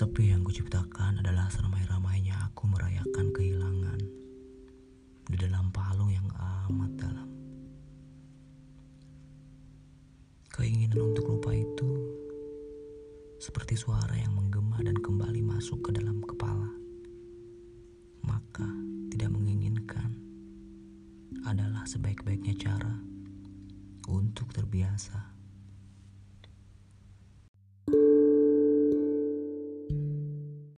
Sepi yang kuciptakan adalah seramai-ramainya aku merayakan kehilangan di dalam palung yang amat dalam. Keinginan untuk lupa itu seperti suara yang menggema dan kembali masuk ke dalam kepala. Maka tidak menginginkan adalah sebaik-baiknya cara untuk terbiasa.